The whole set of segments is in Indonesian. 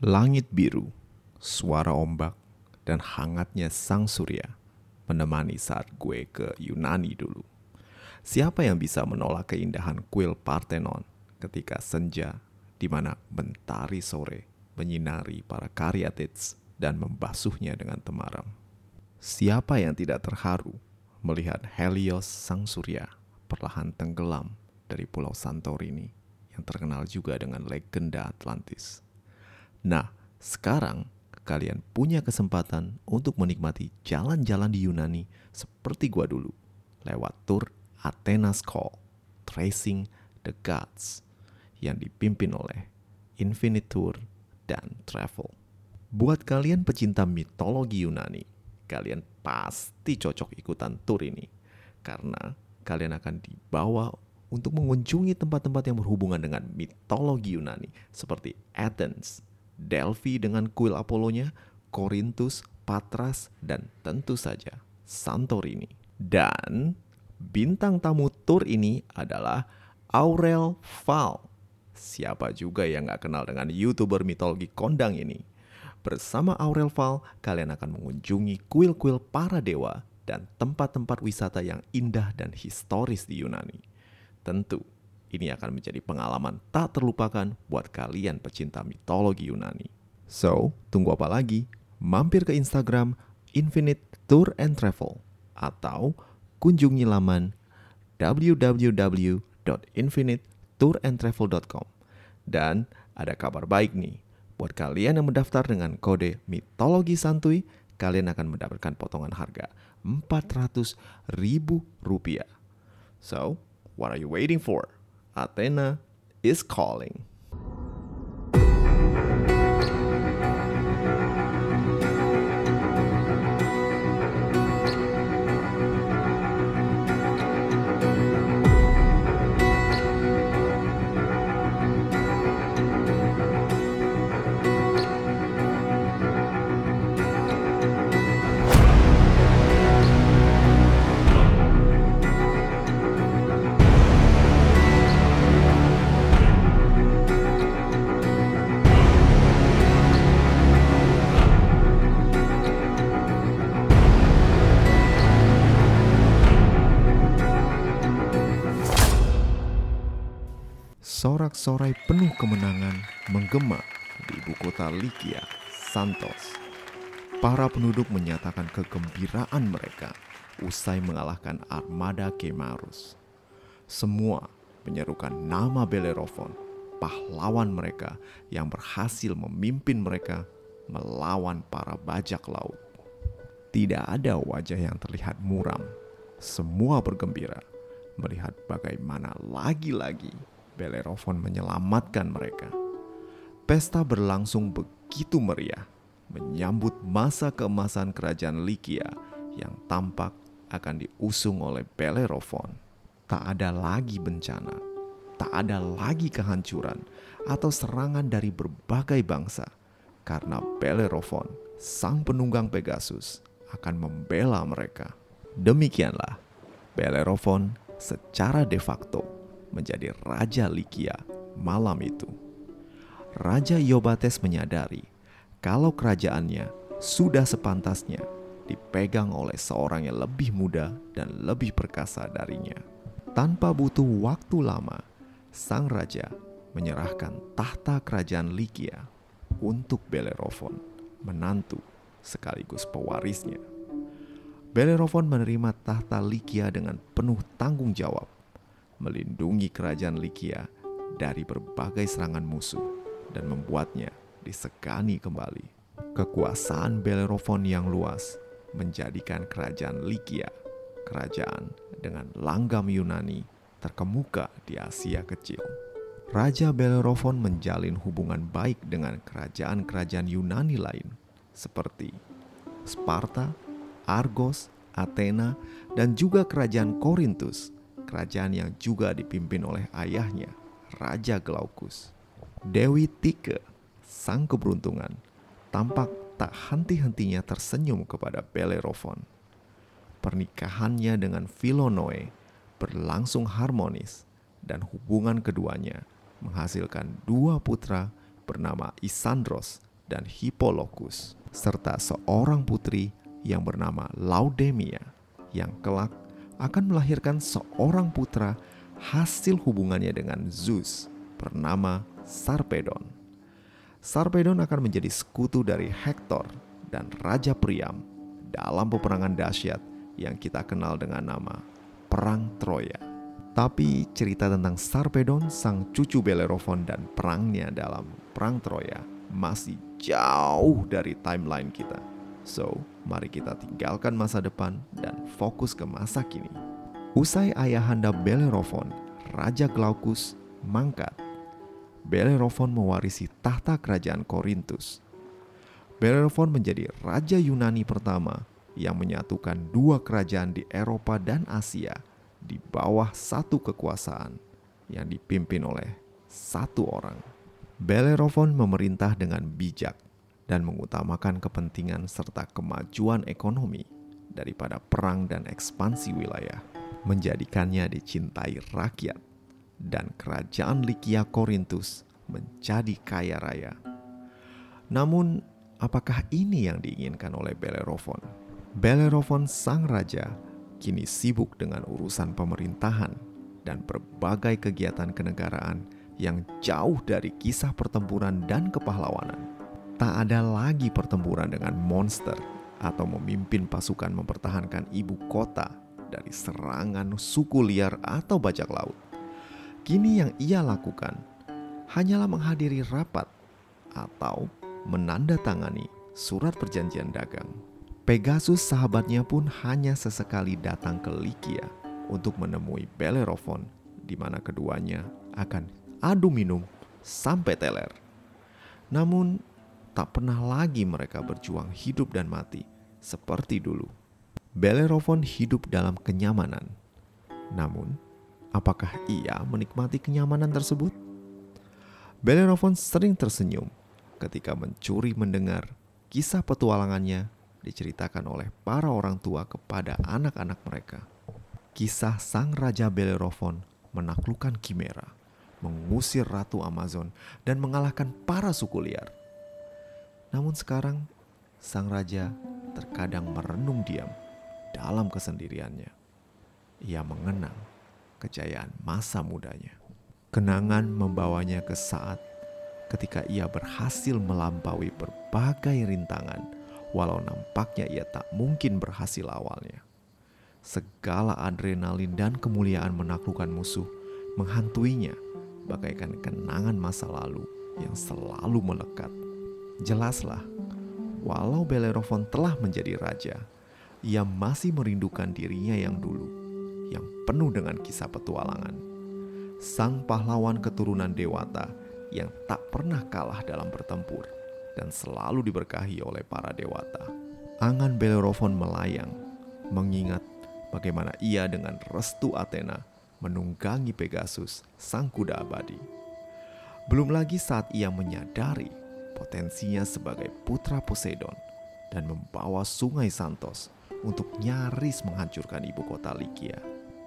Langit biru, suara ombak, dan hangatnya sang surya menemani saat gue ke Yunani dulu. Siapa yang bisa menolak keindahan kuil Parthenon ketika senja di mana mentari sore menyinari para karyatids dan membasuhnya dengan temaram? Siapa yang tidak terharu melihat Helios sang surya perlahan tenggelam dari pulau Santorini yang terkenal juga dengan legenda Atlantis? Nah, sekarang kalian punya kesempatan untuk menikmati jalan-jalan di Yunani seperti gua dulu, lewat tur Athena's Call, Tracing the Gods, yang dipimpin oleh Infinite Tour dan Travel. Buat kalian pecinta mitologi Yunani, kalian pasti cocok ikutan tur ini, karena kalian akan dibawa untuk mengunjungi tempat-tempat yang berhubungan dengan mitologi Yunani, seperti Athens, Delphi dengan kuil Apollonya, Korintus, Patras, dan tentu saja Santorini. Dan bintang tamu tur ini adalah Aurel Val. Siapa juga yang gak kenal dengan YouTuber mitologi kondang ini? Bersama Aurel Val, kalian akan mengunjungi kuil-kuil para dewa dan tempat-tempat wisata yang indah dan historis di Yunani. Tentu, ini akan menjadi pengalaman tak terlupakan buat kalian pecinta mitologi Yunani. So, tunggu apa lagi? Mampir ke Instagram Infinite Tour and Travel atau kunjungi laman www.infinitetourandtravel.com. Dan ada kabar baik nih, buat kalian yang mendaftar dengan kode mitologi santuy, kalian akan mendapatkan potongan harga 400 ribu rupiah. So, what are you waiting for? Athena is calling. Sorak-sorai penuh kemenangan menggema di ibu kota Likia, Santos. Para penduduk menyatakan kegembiraan mereka usai mengalahkan armada Kemarus. Semua menyerukan nama Bellerophon, pahlawan mereka yang berhasil memimpin mereka melawan para bajak laut. Tidak ada wajah yang terlihat muram. Semua bergembira melihat bagaimana lagi-lagi Bellerophon menyelamatkan mereka. Pesta berlangsung begitu meriah, menyambut masa keemasan kerajaan Likia yang tampak akan diusung oleh Bellerophon. Tak ada lagi bencana, tak ada lagi kehancuran atau serangan dari berbagai bangsa, karena Bellerophon, sang penunggang Pegasus, akan membela mereka. Demikianlah, Bellerophon secara de facto menjadi Raja Likia malam itu. Raja Yobates menyadari kalau kerajaannya sudah sepantasnya dipegang oleh seorang yang lebih muda dan lebih perkasa darinya. Tanpa butuh waktu lama, sang raja menyerahkan tahta kerajaan Likia untuk Bellerophon, menantu sekaligus pewarisnya. Bellerophon menerima tahta Likia dengan penuh tanggung jawab melindungi kerajaan Likia dari berbagai serangan musuh dan membuatnya disegani kembali. Kekuasaan Bellerophon yang luas menjadikan kerajaan Likia kerajaan dengan langgam Yunani terkemuka di Asia kecil. Raja Bellerophon menjalin hubungan baik dengan kerajaan-kerajaan Yunani lain seperti Sparta, Argos, Athena, dan juga kerajaan Korintus kerajaan yang juga dipimpin oleh ayahnya, Raja Glaucus. Dewi Tike, sang keberuntungan, tampak tak henti-hentinya tersenyum kepada Bellerophon. Pernikahannya dengan Philonoe berlangsung harmonis dan hubungan keduanya menghasilkan dua putra bernama Isandros dan Hippolochus, serta seorang putri yang bernama Laudemia yang kelak akan melahirkan seorang putra hasil hubungannya dengan Zeus bernama Sarpedon. Sarpedon akan menjadi sekutu dari Hector dan Raja Priam dalam peperangan dahsyat yang kita kenal dengan nama Perang Troya. Tapi cerita tentang Sarpedon, sang cucu Bellerophon dan perangnya dalam Perang Troya masih jauh dari timeline kita. So, mari kita tinggalkan masa depan dan fokus ke masa kini. Usai ayahanda Bellerophon, Raja Glaucus, mangkat, Bellerophon mewarisi tahta kerajaan Korintus. Bellerophon menjadi raja Yunani pertama yang menyatukan dua kerajaan di Eropa dan Asia – di bawah satu kekuasaan yang dipimpin oleh satu orang. Bellerophon memerintah dengan bijak dan mengutamakan kepentingan serta kemajuan ekonomi daripada perang dan ekspansi wilayah, menjadikannya dicintai rakyat dan kerajaan Likia Korintus menjadi kaya raya. Namun, apakah ini yang diinginkan oleh Bellerophon? Bellerophon sang raja kini sibuk dengan urusan pemerintahan dan berbagai kegiatan kenegaraan yang jauh dari kisah pertempuran dan kepahlawanan. Tak ada lagi pertempuran dengan monster atau memimpin pasukan mempertahankan ibu kota dari serangan suku liar atau bajak laut. Kini yang ia lakukan hanyalah menghadiri rapat atau menandatangani surat perjanjian dagang. Pegasus sahabatnya pun hanya sesekali datang ke Likia untuk menemui Bellerophon di mana keduanya akan adu minum sampai teler. Namun tak pernah lagi mereka berjuang hidup dan mati seperti dulu. Bellerophon hidup dalam kenyamanan. Namun, apakah ia menikmati kenyamanan tersebut? Bellerophon sering tersenyum ketika mencuri mendengar kisah petualangannya diceritakan oleh para orang tua kepada anak-anak mereka. Kisah sang Raja Bellerophon menaklukkan Kimera, mengusir Ratu Amazon, dan mengalahkan para suku liar. Namun sekarang, sang Raja terkadang merenung diam dalam kesendiriannya. Ia mengenang kejayaan masa mudanya. Kenangan membawanya ke saat ketika ia berhasil melampaui berbagai rintangan walau nampaknya ia tak mungkin berhasil awalnya. Segala adrenalin dan kemuliaan menaklukkan musuh menghantuinya bagaikan kenangan masa lalu yang selalu melekat. Jelaslah, walau Bellerophon telah menjadi raja, ia masih merindukan dirinya yang dulu, yang penuh dengan kisah petualangan. Sang pahlawan keturunan dewata yang tak pernah kalah dalam bertempur dan selalu diberkahi oleh para dewata. Angan Bellerophon melayang, mengingat bagaimana ia dengan restu Athena menunggangi Pegasus, sang kuda abadi. Belum lagi saat ia menyadari potensinya sebagai putra Poseidon dan membawa sungai Santos untuk nyaris menghancurkan ibu kota Likia.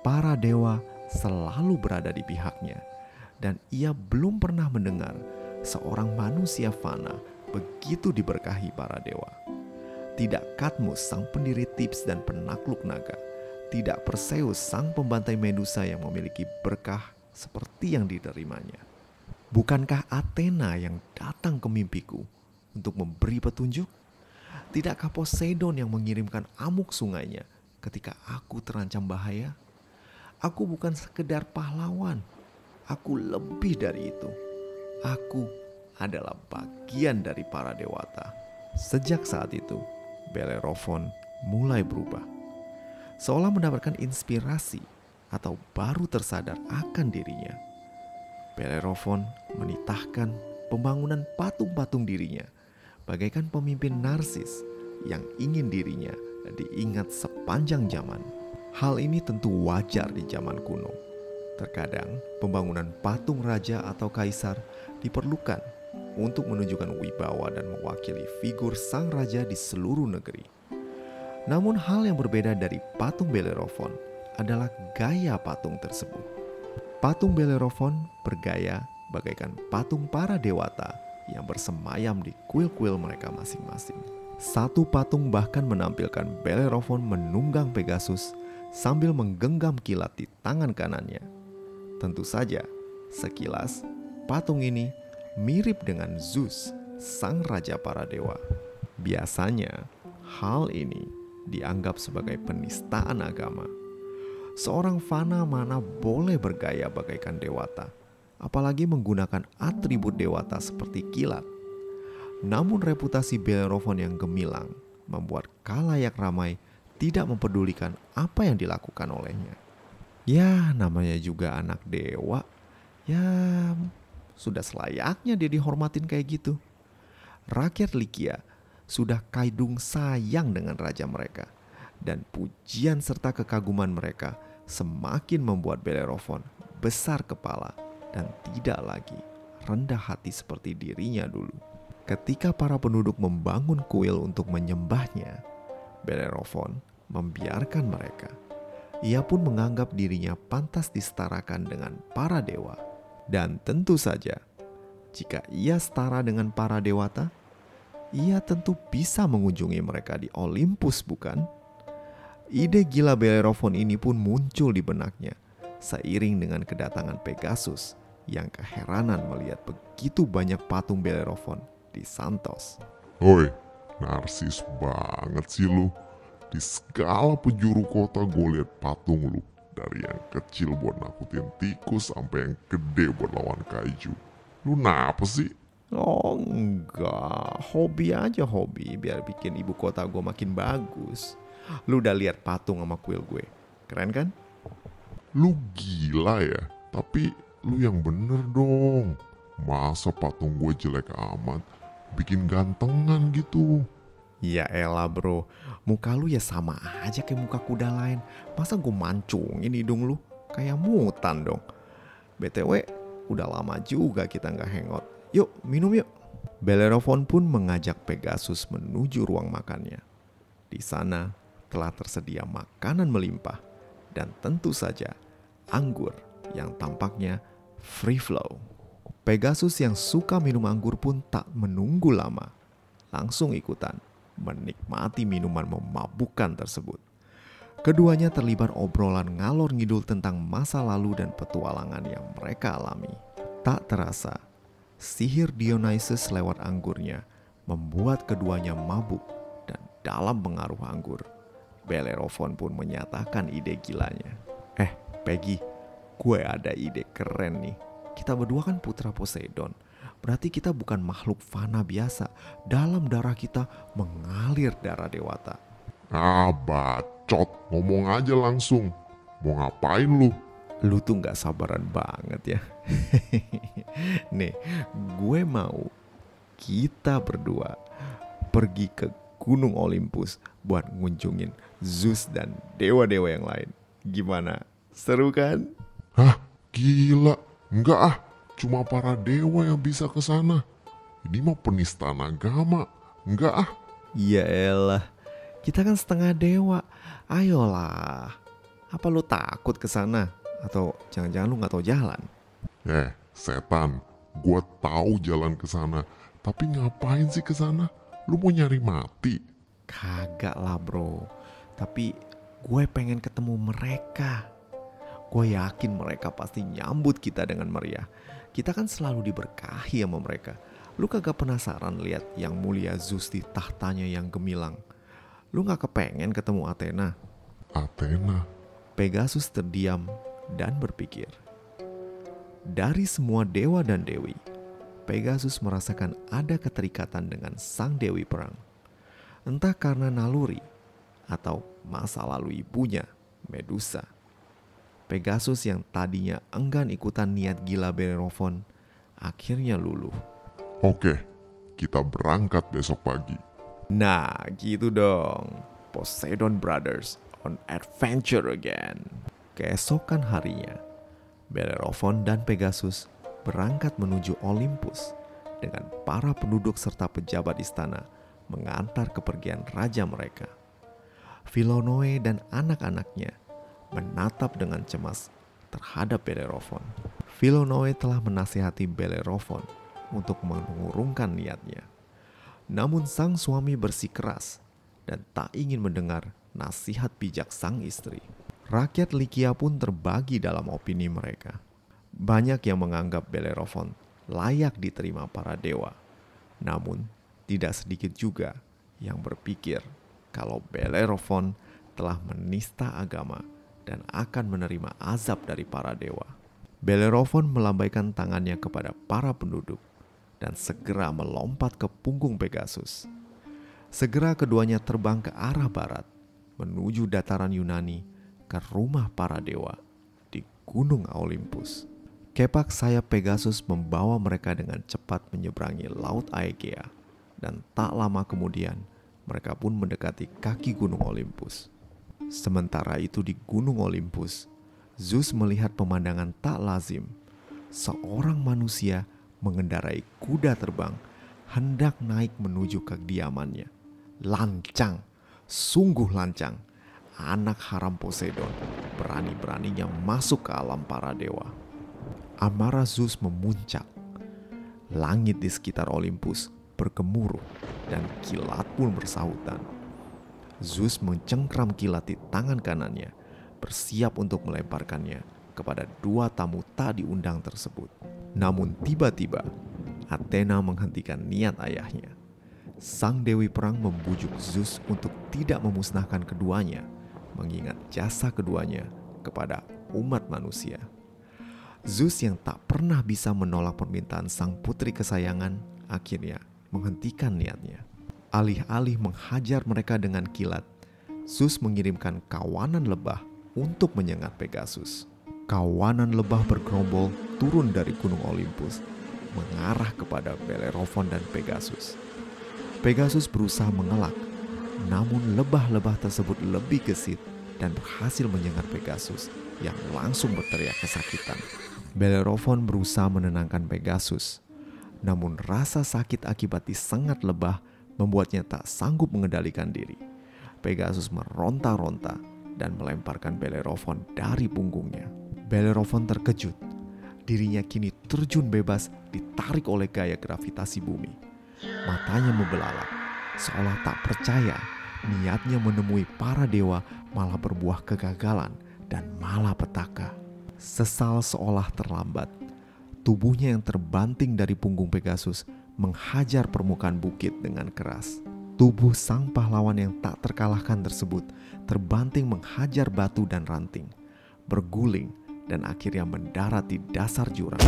Para dewa selalu berada di pihaknya dan ia belum pernah mendengar seorang manusia fana begitu diberkahi para dewa. Tidak Katmus sang pendiri tips dan penakluk naga, tidak Perseus sang pembantai Medusa yang memiliki berkah seperti yang diterimanya. Bukankah Athena yang datang ke mimpiku untuk memberi petunjuk? Tidakkah Poseidon yang mengirimkan amuk sungainya ketika aku terancam bahaya? Aku bukan sekedar pahlawan, aku lebih dari itu. Aku adalah bagian dari para dewata. Sejak saat itu, Bellerophon mulai berubah. Seolah mendapatkan inspirasi atau baru tersadar akan dirinya. Bellerophon menitahkan pembangunan patung-patung dirinya bagaikan pemimpin narsis yang ingin dirinya diingat sepanjang zaman. Hal ini tentu wajar di zaman kuno. Terkadang pembangunan patung raja atau kaisar diperlukan untuk menunjukkan wibawa dan mewakili figur sang raja di seluruh negeri. Namun hal yang berbeda dari patung Bellerophon adalah gaya patung tersebut. Patung Bellerophon bergaya bagaikan patung para dewata yang bersemayam di kuil-kuil mereka masing-masing. Satu patung bahkan menampilkan Bellerophon menunggang Pegasus sambil menggenggam kilat di tangan kanannya. Tentu saja, sekilas patung ini mirip dengan Zeus, sang raja para dewa. Biasanya, hal ini dianggap sebagai penistaan agama. Seorang fana mana boleh bergaya bagaikan dewata, apalagi menggunakan atribut dewata seperti kilat. Namun reputasi Bellerophon yang gemilang membuat kalayak ramai tidak mempedulikan apa yang dilakukan olehnya. Ya, namanya juga anak dewa. Ya, sudah selayaknya dia dihormatin kayak gitu. Rakyat Likia sudah kaidung sayang dengan raja mereka. Dan pujian serta kekaguman mereka semakin membuat Bellerophon besar kepala dan tidak lagi rendah hati seperti dirinya dulu. Ketika para penduduk membangun kuil untuk menyembahnya, Bellerophon membiarkan mereka. Ia pun menganggap dirinya pantas disetarakan dengan para dewa. Dan tentu saja, jika ia setara dengan para dewata, ia tentu bisa mengunjungi mereka di Olympus bukan? Ide gila Bellerophon ini pun muncul di benaknya seiring dengan kedatangan Pegasus yang keheranan melihat begitu banyak patung Bellerophon di Santos. Hoi, narsis banget sih lu. Di segala penjuru kota gue liat patung lu. Dari yang kecil buat nakutin tikus sampai yang gede buat lawan kaiju. Lu napa sih? Oh enggak, hobi aja hobi biar bikin ibu kota gue makin bagus. Lu udah lihat patung sama kuil gue, keren kan? Lu gila ya, tapi lu yang bener dong. Masa patung gue jelek amat, bikin gantengan gitu. Ya elah bro, muka lu ya sama aja kayak muka kuda lain. Masa gue mancungin hidung lu? Kayak mutan dong. BTW, udah lama juga kita nggak hangout. Yuk, minum yuk. Bellerophon pun mengajak Pegasus menuju ruang makannya. Di sana telah tersedia makanan melimpah dan tentu saja anggur yang tampaknya free flow. Pegasus yang suka minum anggur pun tak menunggu lama. Langsung ikutan menikmati minuman memabukkan tersebut. Keduanya terlibat obrolan ngalor ngidul tentang masa lalu dan petualangan yang mereka alami. Tak terasa, sihir Dionysus lewat anggurnya membuat keduanya mabuk dan dalam pengaruh anggur. Bellerophon pun menyatakan ide gilanya. Eh, Peggy, gue ada ide keren nih. Kita berdua kan putra Poseidon Berarti kita bukan makhluk fana biasa. Dalam darah kita mengalir darah dewata. Ah, bacot. Ngomong aja langsung. Mau ngapain lu? Lu tuh gak sabaran banget ya. Nih, gue mau kita berdua pergi ke Gunung Olympus buat ngunjungin Zeus dan dewa-dewa yang lain. Gimana? Seru kan? Hah? Gila. Enggak ah cuma para dewa yang bisa ke sana. Ini mah penistaan agama. Enggak ah. Ya elah. Kita kan setengah dewa. Ayolah. Apa lu takut ke sana? Atau jangan-jangan lu nggak tahu jalan? Eh, setan. Gue tahu jalan ke sana. Tapi ngapain sih ke sana? Lu mau nyari mati? Kagak lah bro. Tapi gue pengen ketemu mereka. Gue yakin mereka pasti nyambut kita dengan meriah. Kita kan selalu diberkahi sama mereka. Lu kagak penasaran lihat yang mulia Zeus di tahtanya yang gemilang? Lu gak kepengen ketemu Athena? Athena? Pegasus terdiam dan berpikir. Dari semua dewa dan dewi, Pegasus merasakan ada keterikatan dengan sang dewi perang. Entah karena naluri atau masa lalu ibunya, Medusa. Pegasus yang tadinya enggan ikutan niat gila Bellerophon akhirnya luluh. Oke, kita berangkat besok pagi. Nah, gitu dong. Poseidon Brothers on adventure again. Keesokan harinya, Bellerophon dan Pegasus berangkat menuju Olympus dengan para penduduk serta pejabat istana mengantar kepergian raja mereka. Philonoe dan anak-anaknya menatap dengan cemas terhadap Bellerophon. Philonoe telah menasihati Bellerophon untuk mengurungkan niatnya. Namun sang suami bersikeras dan tak ingin mendengar nasihat bijak sang istri. Rakyat Likia pun terbagi dalam opini mereka. Banyak yang menganggap Bellerophon layak diterima para dewa. Namun, tidak sedikit juga yang berpikir kalau Bellerophon telah menista agama dan akan menerima azab dari para dewa. Bellerophon melambaikan tangannya kepada para penduduk dan segera melompat ke punggung Pegasus. Segera keduanya terbang ke arah barat menuju dataran Yunani ke rumah para dewa di Gunung Olympus. Kepak sayap Pegasus membawa mereka dengan cepat menyeberangi Laut Aegea dan tak lama kemudian mereka pun mendekati kaki Gunung Olympus. Sementara itu di Gunung Olympus, Zeus melihat pemandangan tak lazim. Seorang manusia mengendarai kuda terbang hendak naik menuju kediamannya. Lancang, sungguh lancang. Anak haram Poseidon berani-beraninya masuk ke alam para dewa. Amarah Zeus memuncak. Langit di sekitar Olympus bergemuruh dan kilat pun bersahutan. Zeus mencengkram kilat di tangan kanannya, bersiap untuk melemparkannya kepada dua tamu tak diundang tersebut. Namun tiba-tiba, Athena menghentikan niat ayahnya. Sang Dewi Perang membujuk Zeus untuk tidak memusnahkan keduanya, mengingat jasa keduanya kepada umat manusia. Zeus yang tak pernah bisa menolak permintaan sang putri kesayangan akhirnya menghentikan niatnya alih-alih menghajar mereka dengan kilat, Zeus mengirimkan kawanan lebah untuk menyengat Pegasus. Kawanan lebah bergerombol turun dari Gunung Olympus, mengarah kepada Bellerophon dan Pegasus. Pegasus berusaha mengelak, namun lebah-lebah tersebut lebih gesit dan berhasil menyengat Pegasus yang langsung berteriak kesakitan. Bellerophon berusaha menenangkan Pegasus, namun rasa sakit akibat disengat lebah membuatnya tak sanggup mengendalikan diri. Pegasus meronta-ronta dan melemparkan Bellerophon dari punggungnya. Bellerophon terkejut. Dirinya kini terjun bebas ditarik oleh gaya gravitasi bumi. Matanya membelalak, seolah tak percaya niatnya menemui para dewa malah berbuah kegagalan dan malah petaka. Sesal seolah terlambat, tubuhnya yang terbanting dari punggung Pegasus menghajar permukaan bukit dengan keras. Tubuh sang pahlawan yang tak terkalahkan tersebut terbanting menghajar batu dan ranting, berguling dan akhirnya mendarat di dasar jurang.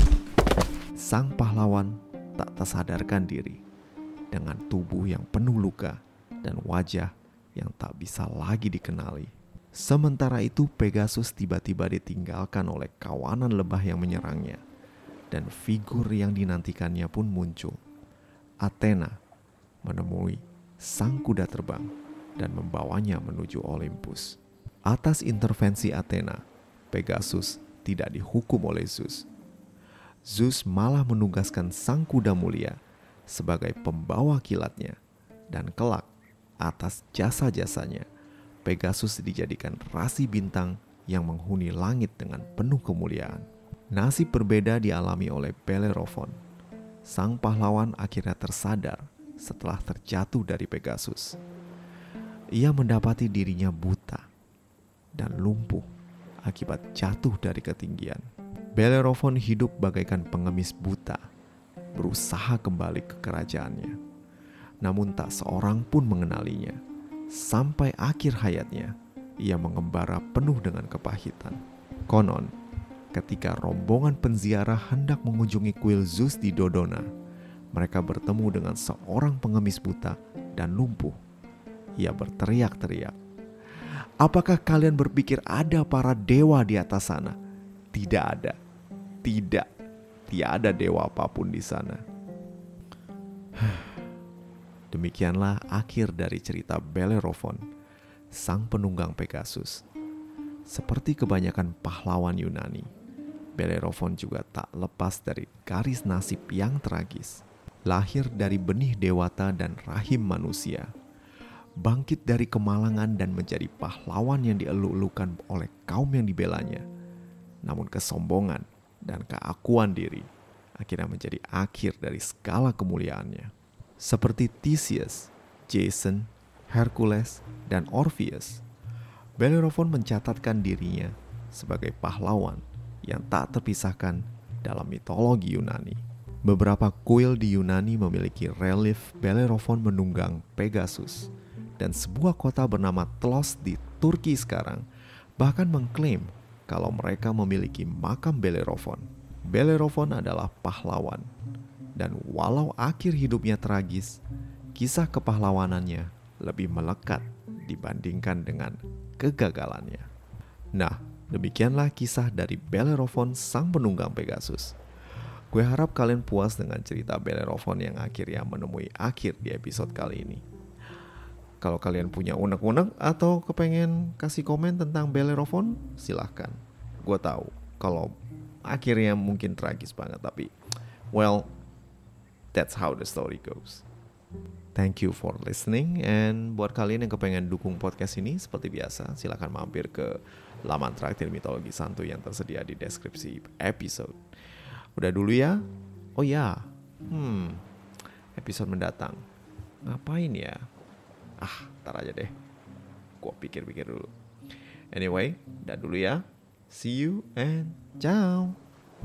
Sang pahlawan tak tersadarkan diri dengan tubuh yang penuh luka dan wajah yang tak bisa lagi dikenali. Sementara itu Pegasus tiba-tiba ditinggalkan oleh kawanan lebah yang menyerangnya dan figur yang dinantikannya pun muncul. Athena menemui sang kuda terbang dan membawanya menuju Olympus. Atas intervensi Athena, Pegasus tidak dihukum oleh Zeus. Zeus malah menugaskan sang kuda mulia sebagai pembawa kilatnya dan kelak atas jasa-jasanya Pegasus dijadikan rasi bintang yang menghuni langit dengan penuh kemuliaan. Nasib berbeda dialami oleh Bellerophon sang pahlawan akhirnya tersadar setelah terjatuh dari Pegasus. Ia mendapati dirinya buta dan lumpuh akibat jatuh dari ketinggian. Bellerophon hidup bagaikan pengemis buta, berusaha kembali ke kerajaannya. Namun tak seorang pun mengenalinya. Sampai akhir hayatnya, ia mengembara penuh dengan kepahitan. Konon, ketika rombongan penziarah hendak mengunjungi kuil Zeus di Dodona. Mereka bertemu dengan seorang pengemis buta dan lumpuh. Ia berteriak-teriak, "Apakah kalian berpikir ada para dewa di atas sana?" Tidak ada. Tidak. Tiada dewa apa pun di sana. Demikianlah akhir dari cerita Bellerophon, sang penunggang Pegasus. Seperti kebanyakan pahlawan Yunani, Bellerophon juga tak lepas dari garis nasib yang tragis. Lahir dari benih dewata dan rahim manusia. Bangkit dari kemalangan dan menjadi pahlawan yang dieluk-elukan oleh kaum yang dibelanya. Namun kesombongan dan keakuan diri akhirnya menjadi akhir dari segala kemuliaannya. Seperti Theseus, Jason, Hercules, dan Orpheus, Bellerophon mencatatkan dirinya sebagai pahlawan yang tak terpisahkan dalam mitologi Yunani. Beberapa kuil di Yunani memiliki relief Bellerophon menunggang Pegasus, dan sebuah kota bernama Tlos di Turki sekarang bahkan mengklaim kalau mereka memiliki makam Bellerophon. Bellerophon adalah pahlawan, dan walau akhir hidupnya tragis, kisah kepahlawanannya lebih melekat dibandingkan dengan kegagalannya. Nah, demikianlah kisah dari Bellerophon sang penunggang Pegasus. Gue harap kalian puas dengan cerita Bellerophon yang akhirnya menemui akhir di episode kali ini. Kalau kalian punya unek-unek atau kepengen kasih komen tentang Bellerophon, silahkan. Gue tahu kalau akhirnya mungkin tragis banget tapi well that's how the story goes. Thank you for listening and buat kalian yang kepengen dukung podcast ini seperti biasa silahkan mampir ke laman traktir mitologi santu yang tersedia di deskripsi episode. Udah dulu ya. Oh ya. Hmm. Episode mendatang. Ngapain ya? Ah, tar aja deh. Gua pikir-pikir dulu. Anyway, udah dulu ya. See you and ciao.